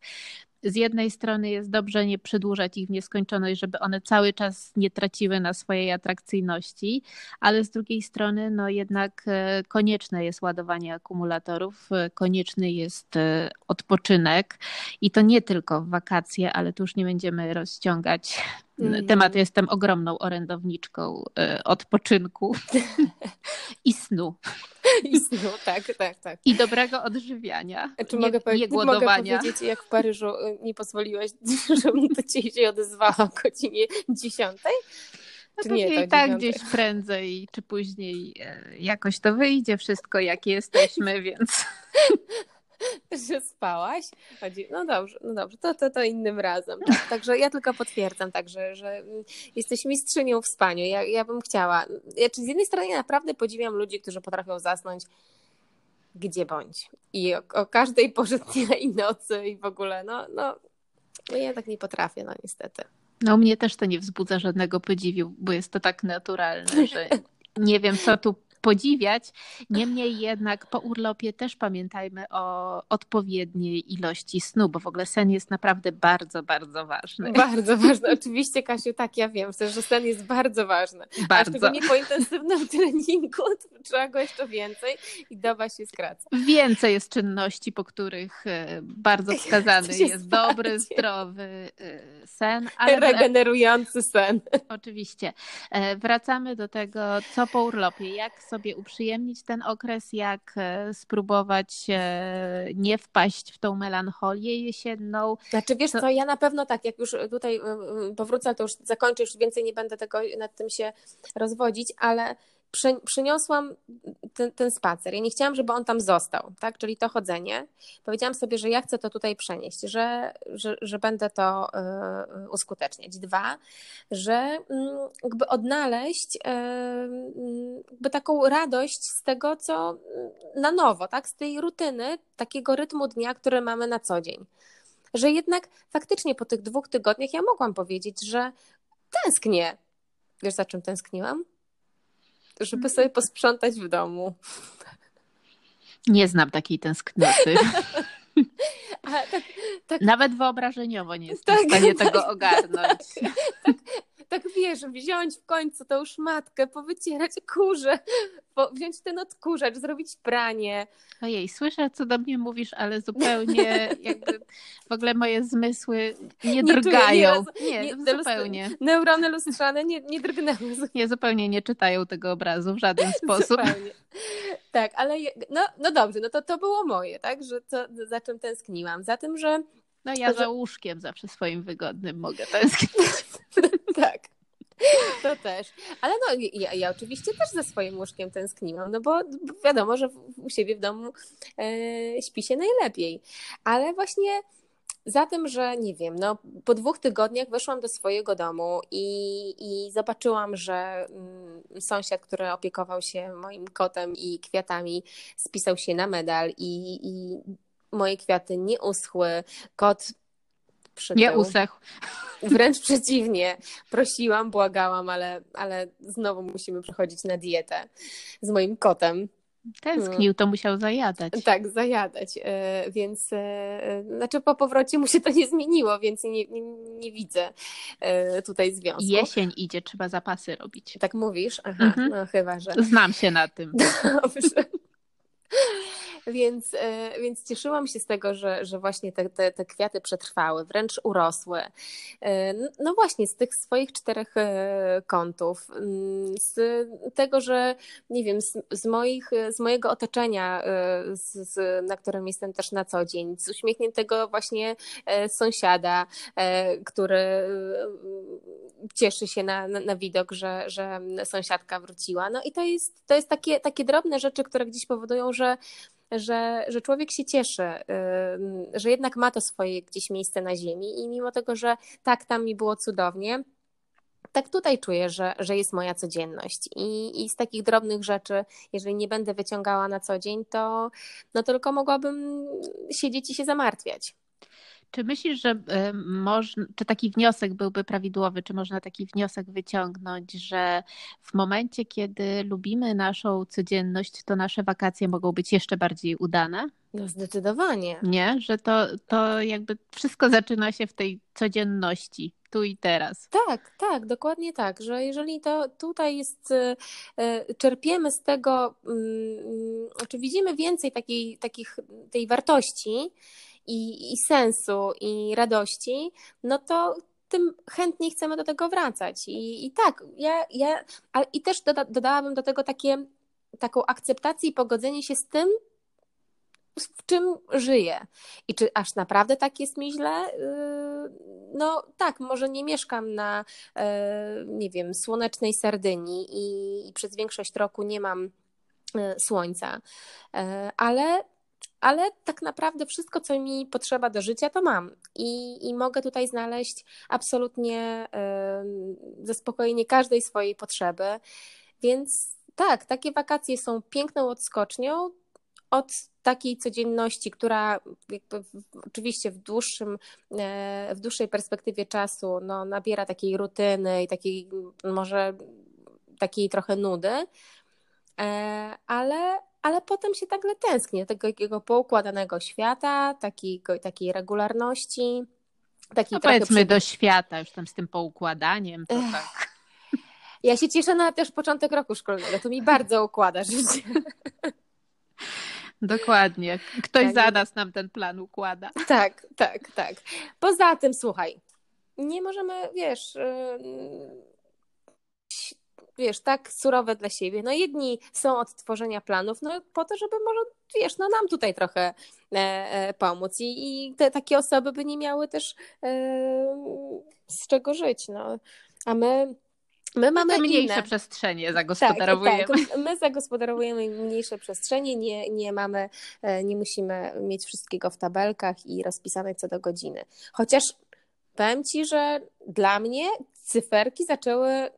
z jednej strony jest dobrze nie przedłużać ich w nieskończoność, żeby one cały czas nie traciły na swojej atrakcyjności, ale z drugiej strony no jednak e, konieczne jest ładowanie akumulatorów, e, konieczny jest e, odpoczynek i to nie tylko w wakacje, ale tu już nie będziemy rozciągać. Temat jestem ogromną orędowniczką odpoczynku <laughs> i snu. I snu, tak, tak, tak. I dobrego odżywiania. Czy nie, mogę, nie głodowania. mogę powiedzieć, jak w Paryżu nie pozwoliłeś, żebym do ciebie się odezwała o godzinie dziesiątej? No czy nie, i tak gdzieś prędzej czy później e, jakoś to wyjdzie wszystko, jak jesteśmy, więc <laughs> <laughs> że spałaś. No dobrze, no dobrze, to, to, to innym razem. Tak, <laughs> także ja tylko potwierdzam także, że mm, jesteś mistrzynią w spaniu. Ja, ja bym chciała. Ja, czy z jednej strony ja naprawdę podziwiam ludzi, którzy potrafią zasnąć gdzie bądź. I o, o każdej porze <laughs> dnia i nocy i w ogóle, no, no, no ja tak nie potrafię, no niestety. No mnie też to nie wzbudza żadnego podziwu, bo jest to tak naturalne, że nie wiem, co tu podziwiać. Niemniej jednak po urlopie też pamiętajmy o odpowiedniej ilości snu, bo w ogóle sen jest naprawdę bardzo, bardzo ważny. Bardzo ważny. Oczywiście, Kasiu, tak, ja wiem, że sen jest bardzo ważny. Bardzo. A szczególnie po intensywnym <laughs> treningu <laughs> trzeba go jeszcze więcej i doba się skraca. Więcej jest czynności, po których e, bardzo <laughs> wskazany jest dobry, zdrowy e, sen. Ale... Regenerujący sen. Oczywiście. E, wracamy do tego, co po urlopie, jak sobie sobie uprzyjemnić ten okres, jak e, spróbować e, nie wpaść w tą melancholię jesienną. Znaczy wiesz to... co, ja na pewno tak, jak już tutaj e, powrócę, to już zakończę, już więcej nie będę tego nad tym się rozwodzić, ale przyniosłam ten, ten, spacer. Ja nie chciałam, żeby on tam został, tak? czyli to chodzenie. Powiedziałam sobie, że ja chcę to tutaj przenieść, że, że, że będę to y, uskuteczniać. Dwa, że y, jakby odnaleźć y, jakby taką radość z tego, co na nowo, tak? z tej rutyny, takiego rytmu dnia, który mamy na co dzień. Że jednak faktycznie po tych dwóch tygodniach ja mogłam powiedzieć, że tęsknię. Wiesz, za czym tęskniłam? Żeby sobie posprzątać w domu. Nie znam takiej tęsknoty. <laughs> Tak, tak, Nawet wyobrażeniowo nie jestem tak, w stanie tego tak, ogarnąć. Tak, wiesz, wziąć w końcu tą szmatkę, powycierać kurze, wziąć ten odkurzacz, zrobić pranie. Ojej, słyszę, co do mnie mówisz, ale zupełnie jakby w ogóle moje zmysły nie, nie drgają. nie, nie, nie zupełnie. Neurony lustrzane nie, nie drgnęły. Nie, zupełnie nie czytają tego obrazu w żaden <laughs> sposób. Zupełnie. Tak, ale no, no dobrze, no to to było moje, tak, że to, za czym tęskniłam. Za tym, że no ja za łóżkiem zawsze swoim wygodnym mogę tęsknić. <laughs> tak. To też. Ale no, ja, ja, oczywiście też za swoim łóżkiem tęskniłam, no bo wiadomo, że u siebie w domu e, śpi się najlepiej. Ale właśnie za tym, że nie wiem, no, po dwóch tygodniach weszłam do swojego domu i, i zobaczyłam, że mm, sąsiad, który opiekował się moim kotem i kwiatami, spisał się na medal i, i moje kwiaty nie uschły, kot przytył. Nie usechł. <laughs> Wręcz przeciwnie. Prosiłam, błagałam, ale, ale znowu musimy przechodzić na dietę z moim kotem. Tęsknił, to musiał zajadać. Tak, zajadać, e, więc e, znaczy po powrocie mu się to nie zmieniło, więc nie, nie, nie widzę e, tutaj związku. Jesień idzie, trzeba zapasy robić. Tak mówisz? Aha, mhm. no chyba, że... Znam się na tym. <laughs> Dobrze. Więc, e, więc cieszyłam się z tego, że, że właśnie te, te, te kwiaty przetrwały, wręcz urosły. E, no właśnie, z tych swoich czterech e, kątów, z tego, że nie wiem, z, z moich, z mojego otoczenia, z, z, na którym jestem też na co dzień, z uśmiechniętego właśnie sąsiada, który cieszy się na, na, na widok, że, że sąsiadka wróciła. No i to jest, to jest takie, takie drobne rzeczy, które gdzieś powodują, że że, że człowiek się cieszy, że jednak ma to swoje gdzieś miejsce na ziemi i mimo tego, że tak, tam mi było cudownie, tak tutaj czuję, że, że jest moja codzienność. I, I z takich drobnych rzeczy, jeżeli nie będę wyciągała na co dzień, to no tylko mogłabym siedzieć i się zamartwiać. Czy myślisz, że y, można, czy taki wniosek byłby prawidłowy, czy można taki wniosek wyciągnąć, że w momencie, kiedy lubimy naszą codzienność, to nasze wakacje mogą być jeszcze bardziej udane? No zdecydowanie. Nie, że to, to jakby wszystko zaczyna się w tej codzienności, tu i teraz. Tak, tak, dokładnie tak, że jeżeli to tutaj jest, y, y, czerpiemy z tego, mm, czy widzimy więcej takiej, takich, tej wartości, i, i sensu, i radości, no to tym chętniej chcemy do tego wracać. I, i tak, ja, ja ale i też doda, dodałabym do tego takie, taką akceptację i pogodzenie się z tym, w czym żyję. I czy aż naprawdę tak jest mi źle? Yy, no tak, może nie mieszkam na, yy, nie wiem, słonecznej Sardynii i, i przez większość roku nie mam yy, słońca, ale ale tak naprawdę wszystko, co mi potrzeba do życia, to mam. I, i mogę tutaj znaleźć absolutnie y, zaspokojenie każdej swojej potrzeby. Więc tak, takie wakacje są piękną odskocznią od takiej codzienności, która w, oczywiście w, dłuższym, e, w dłuższej perspektywie czasu no, nabiera takiej rutyny i takiej może takiej trochę nudy, e, ale ale potem się nagle tęskni do tego takiego poukładanego świata, takiej, takiej regularności. Takiej no powiedzmy przy... do świata, już tam z tym poukładaniem, to Ech. tak. Ja się cieszę na też początek roku szkolnego, to mi bardzo układa życie. <laughs> Dokładnie. Ktoś tak. za nas nam ten plan układa. Tak, tak, tak. Poza tym, słuchaj, nie możemy, wiesz, wiesz, tak surowe dla siebie. No jedni są od tworzenia planów, no po to, żeby może, wiesz, no nam tutaj trochę e, e, pomóc i, i te takie osoby by nie miały też e, z czego żyć, no. A my My mamy mniejsze inne. przestrzenie zagospodarowujemy. Tak, tak. My zagospodarowujemy mniejsze przestrzenie, nie, nie mamy, e, nie musimy mieć wszystkiego w tabelkach i rozpisane co do godziny. Chociaż powiem Ci, że dla mnie cyferki zaczęły y,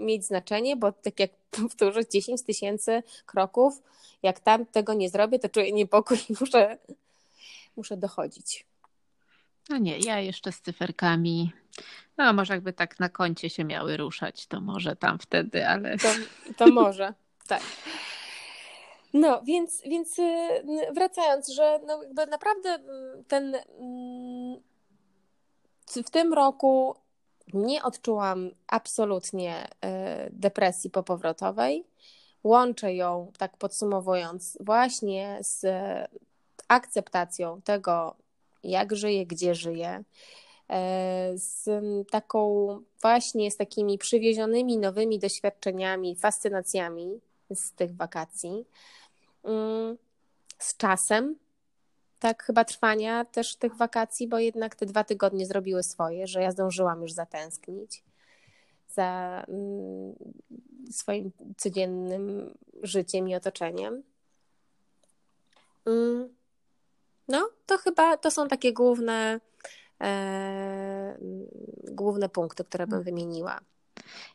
mieć znaczenie, bo tak jak <laughs> powtórzę, 10 tysięcy kroków, jak tam tego nie zrobię, to czuję niepokój i muszę, muszę dochodzić. No nie, ja jeszcze z cyferkami. No może jakby tak na koncie się miały ruszać, to może tam wtedy, ale. To, to <laughs> może, tak. No, więc, więc y, wracając, że no jakby naprawdę mm, ten mm, w tym roku nie odczułam absolutnie e, depresji popowrotowej. Łączę ją, tak podsumowując, właśnie z akceptacją tego, jak żyję, gdzie żyję, e, z taką właśnie z takimi przywiezionymi nowymi doświadczeniami, fascynacjami z tych wakacji, mm, z czasem, tak chyba trwania też tych wakacji, bo jednak te dwa tygodnie zrobiły swoje, że ja zdążyłam już zatęsknić za mm, swoim codziennym życiem i otoczeniem. Mm. No, to chyba to są takie główne, e, główne punkty, które bym wymieniła.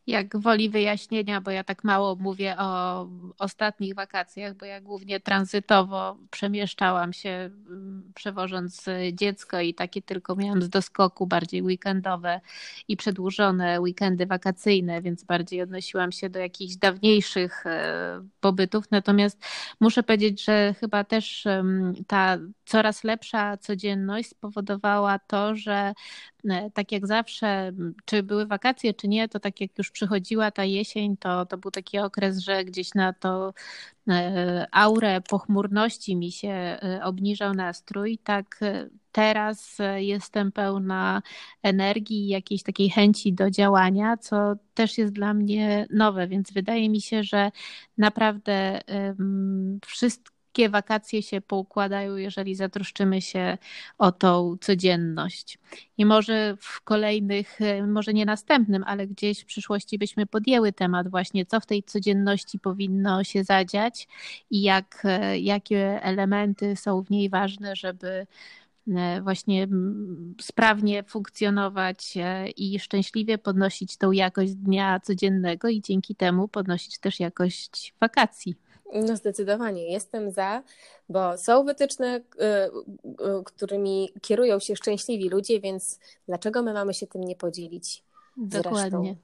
Jak woli wyjaśnienia, bo ja tak mało mówię o ostatnich wakacjach, bo ja głównie tranzytowo przemieszczałam się, mm, przewożąc dziecko i takie tylko miałam z doskoku, bardziej weekendowe i przedłużone weekendy wakacyjne, więc bardziej odnosiłam się do jakichś dawniejszych e, pobytów. Natomiast muszę powiedzieć, że chyba też ta coraz lepsza codzienność spowodowała to, że tak jak zawsze, czy były wakacje, czy nie, to tak jak już przychodziła ta jesień, to, to był taki okres, że gdzieś na to e, aurę pochmurności mi się e, obniżał nastrój. Tak teraz jestem pełna energii i jakiejś takiej chęci do działania, co też jest dla mnie nowe, więc wydaje mi się, że naprawdę wszystko wszystkie wakacje się poukładają, jeżeli zatroszczymy się o tą codzienność. I może w kolejnych, może nie następnym, ale gdzieś w przyszłości byśmy podjęły temat właśnie, co w tej codzienności powinno się zadziać i jak, jakie elementy są w niej ważne, żeby e, właśnie sprawnie funkcjonować e, i szczęśliwie podnosić tą jakość dnia codziennego i dzięki temu podnosić też jakość wakacji. No zdecydowanie jestem za, bo są wytyczne, y, y, którymi kierują się szczęśliwi ludzie, więc dlaczego my mamy się tym nie podzielić? Dokładnie.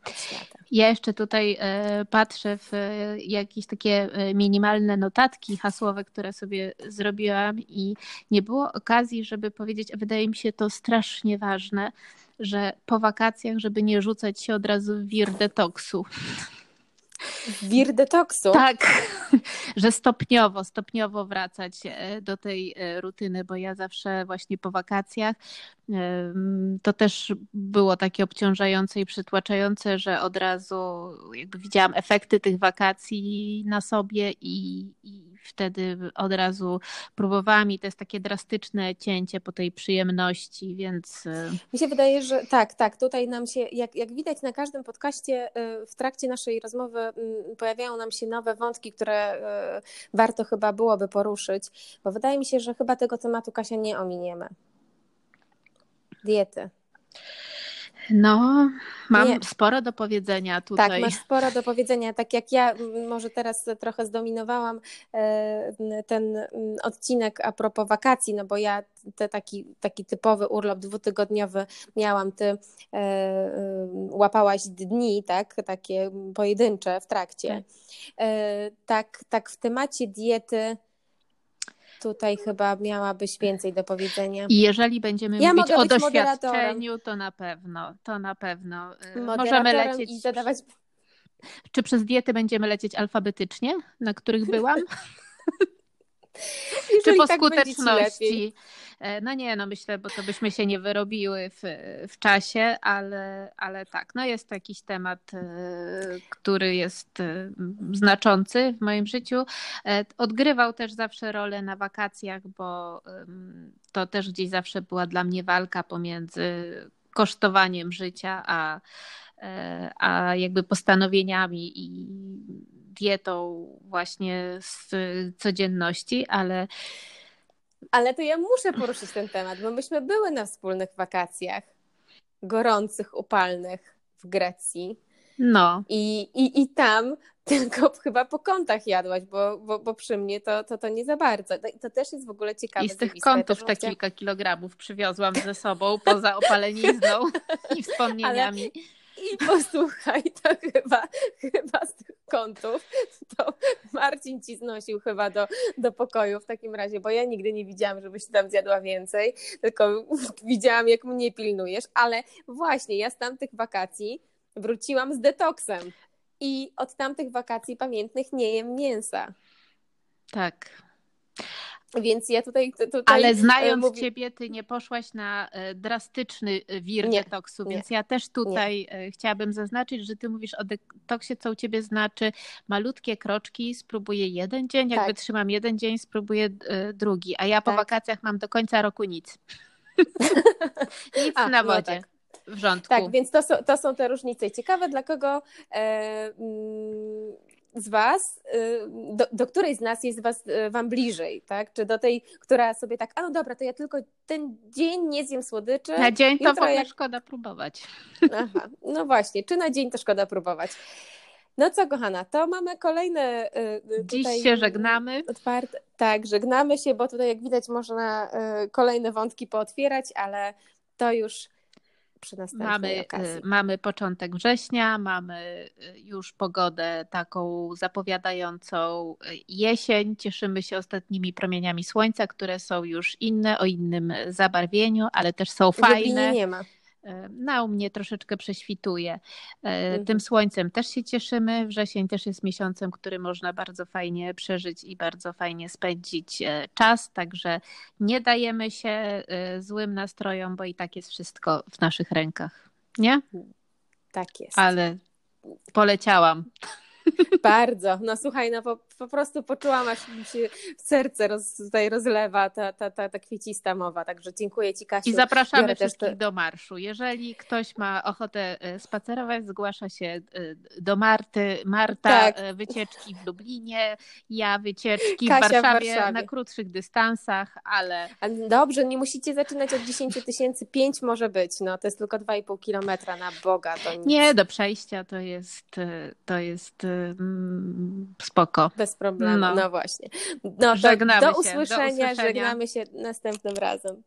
Ja jeszcze tutaj e, patrzę w e, jakieś takie e, minimalne notatki hasłowe, które sobie zrobiłam i nie było okazji, żeby powiedzieć, a wydaje mi się to strasznie ważne, że po wakacjach, żeby nie rzucać się od razu w wir detoksu. Wir detoksu. Tak, <laughs> że stopniowo, stopniowo wracać e, do tej e, rutyny, bo ja zawsze właśnie po wakacjach to też było takie obciążające i przytłaczające, że od razu jakby widziałam efekty tych wakacji na sobie i, i wtedy od razu próbowałam i to jest takie drastyczne cięcie po tej przyjemności, więc... Y, Mi się wydaje, że tak, tak, tutaj nam się, jak, jak widać na każdym podcaście w trakcie naszej rozmowy pojawiają nam się nowe wątki, które y, warto chyba byłoby poruszyć, bo wydaje mi się, że chyba tego tematu Kasia nie ominiemy. Diety. No, mam nie. sporo do powiedzenia tutaj. Tak, masz sporo do powiedzenia. Tak jak ja może teraz trochę zdominowałam e, ten odcinek a propos wakacji, no bo ja te taki, taki typowy urlop dwutygodniowy miałam, ty e, e, łapałaś dni, tak, takie pojedyncze w trakcie. Tak, tak, tak w temacie diety tutaj chyba miałabyś więcej do powiedzenia. I jeżeli będziemy ja mówić o doświadczeniu, to na pewno, to na pewno y, możemy lecieć. I zadawać... Czy przez diety będziemy lecieć alfabetycznie, na których byłam? <laughs> Czy po tak skuteczności? E, no nie, no myślę, bo to byśmy się nie wyrobiły w, w czasie, ale, ale tak, no jest to jakiś temat, e, który jest e, znaczący w moim życiu. Odgrywał też zawsze rolę na wakacjach, bo to też gdzieś zawsze była dla mnie walka pomiędzy kosztowaniem życia, a, a jakby postanowieniami i dietą właśnie z codzienności, ale. Ale to ja muszę poruszyć ten temat, bo myśmy były na wspólnych wakacjach gorących, upalnych w Grecji. No. I, i, i tam tylko chyba po kątach jadłaś, bo, bo, bo przy mnie to, to, to nie za bardzo. No to też jest w ogóle ciekawe. I z tych kątów te kilka kilogramów przywiozłam ze sobą poza opalenizną <laughs> i wspomnieniami. Ale posłuchaj, to chyba, chyba z tych kątów to Marcin ci znosił chyba do, do pokoju w takim razie, bo ja nigdy nie widziałam, żebyś tam zjadła więcej, tylko widziałam, jak mnie pilnujesz, ale właśnie ja z tamtych wakacji wróciłam z detoksem i od tamtych wakacji pamiętnych nie jem mięsa. Tak. Więc ja tutaj. tutaj Ale e, znając mówi... ciebie, ty nie poszłaś na e, drastyczny e, wir nie, detoksu, więc nie, ja też tutaj nie. chciałabym zaznaczyć, że ty mówisz o detoksie, co u ciebie znaczy malutkie kroczki, spróbuję jeden dzień, jak tak. wytrzymam jeden dzień, spróbuję drugi, a ja po tak. wakacjach mam do końca roku nic. <laughs> nic a, na no wodzie. No tak. W rządku. Tak, więc to są, to są te różnice. Ciekawe, dla kogo e, mm, z Was, y, do, do, której z nas jest was, y, Wam bliżej, tak? Czy do tej, która sobie tak, a no dobra, to ja tylko ten dzień nie zjem słodyczy. Na dzień to w ogóle jak... szkoda próbować. Aha, no właśnie, czy na dzień to szkoda próbować. No co, kochana, to mamy kolejne. Dziś się żegnamy. Otwarte. Tak, żegnamy się, bo tutaj, jak widać, można kolejne wątki pootwierać, ale to już przy następnej mamy, okazji. Mamy początek września, mamy y, już pogodę taką zapowiadającą y, jesień. Cieszymy się ostatnimi promieniami słońca, które są już inne, o innym zabarwieniu, ale też są fajne. nie ma. Na u mnie troszeczkę prześwituje. E, mhm. Tym słońcem też się cieszymy. Wrzesień też jest miesiącem, który można bardzo fajnie przeżyć i bardzo fajnie spędzić e, czas. Także nie dajemy się e, złym nastrojom, bo i tak jest wszystko w naszych rękach. Nie? Tak jest. Ale poleciałam. <laughs> Bardzo. No słuchaj, no po, po prostu poczułam, aż mi się serce roz, tutaj rozlewa ta, ta, ta, ta kwiecista mowa. Także dziękuję Ci, Kasiu. I zapraszamy Biorę wszystkich te... do marszu. Jeżeli ktoś ma ochotę e, spacerować, zgłasza się e, do Marty. Marta tak. E, wycieczki w Lublinie, ja wycieczki w Warszawie, w Warszawie, na krótszych dystansach, ale... Dobrze, nie musicie zaczynać od 10 tysięcy, 5 może być. No to jest tylko 2,5 kilometra na Boga. To. Nie, do przejścia to jest, to jest spoko. Bez problemu, no, no właśnie. No, żegnamy do, usłyszenia, do usłyszenia, żegnamy się następnym razem.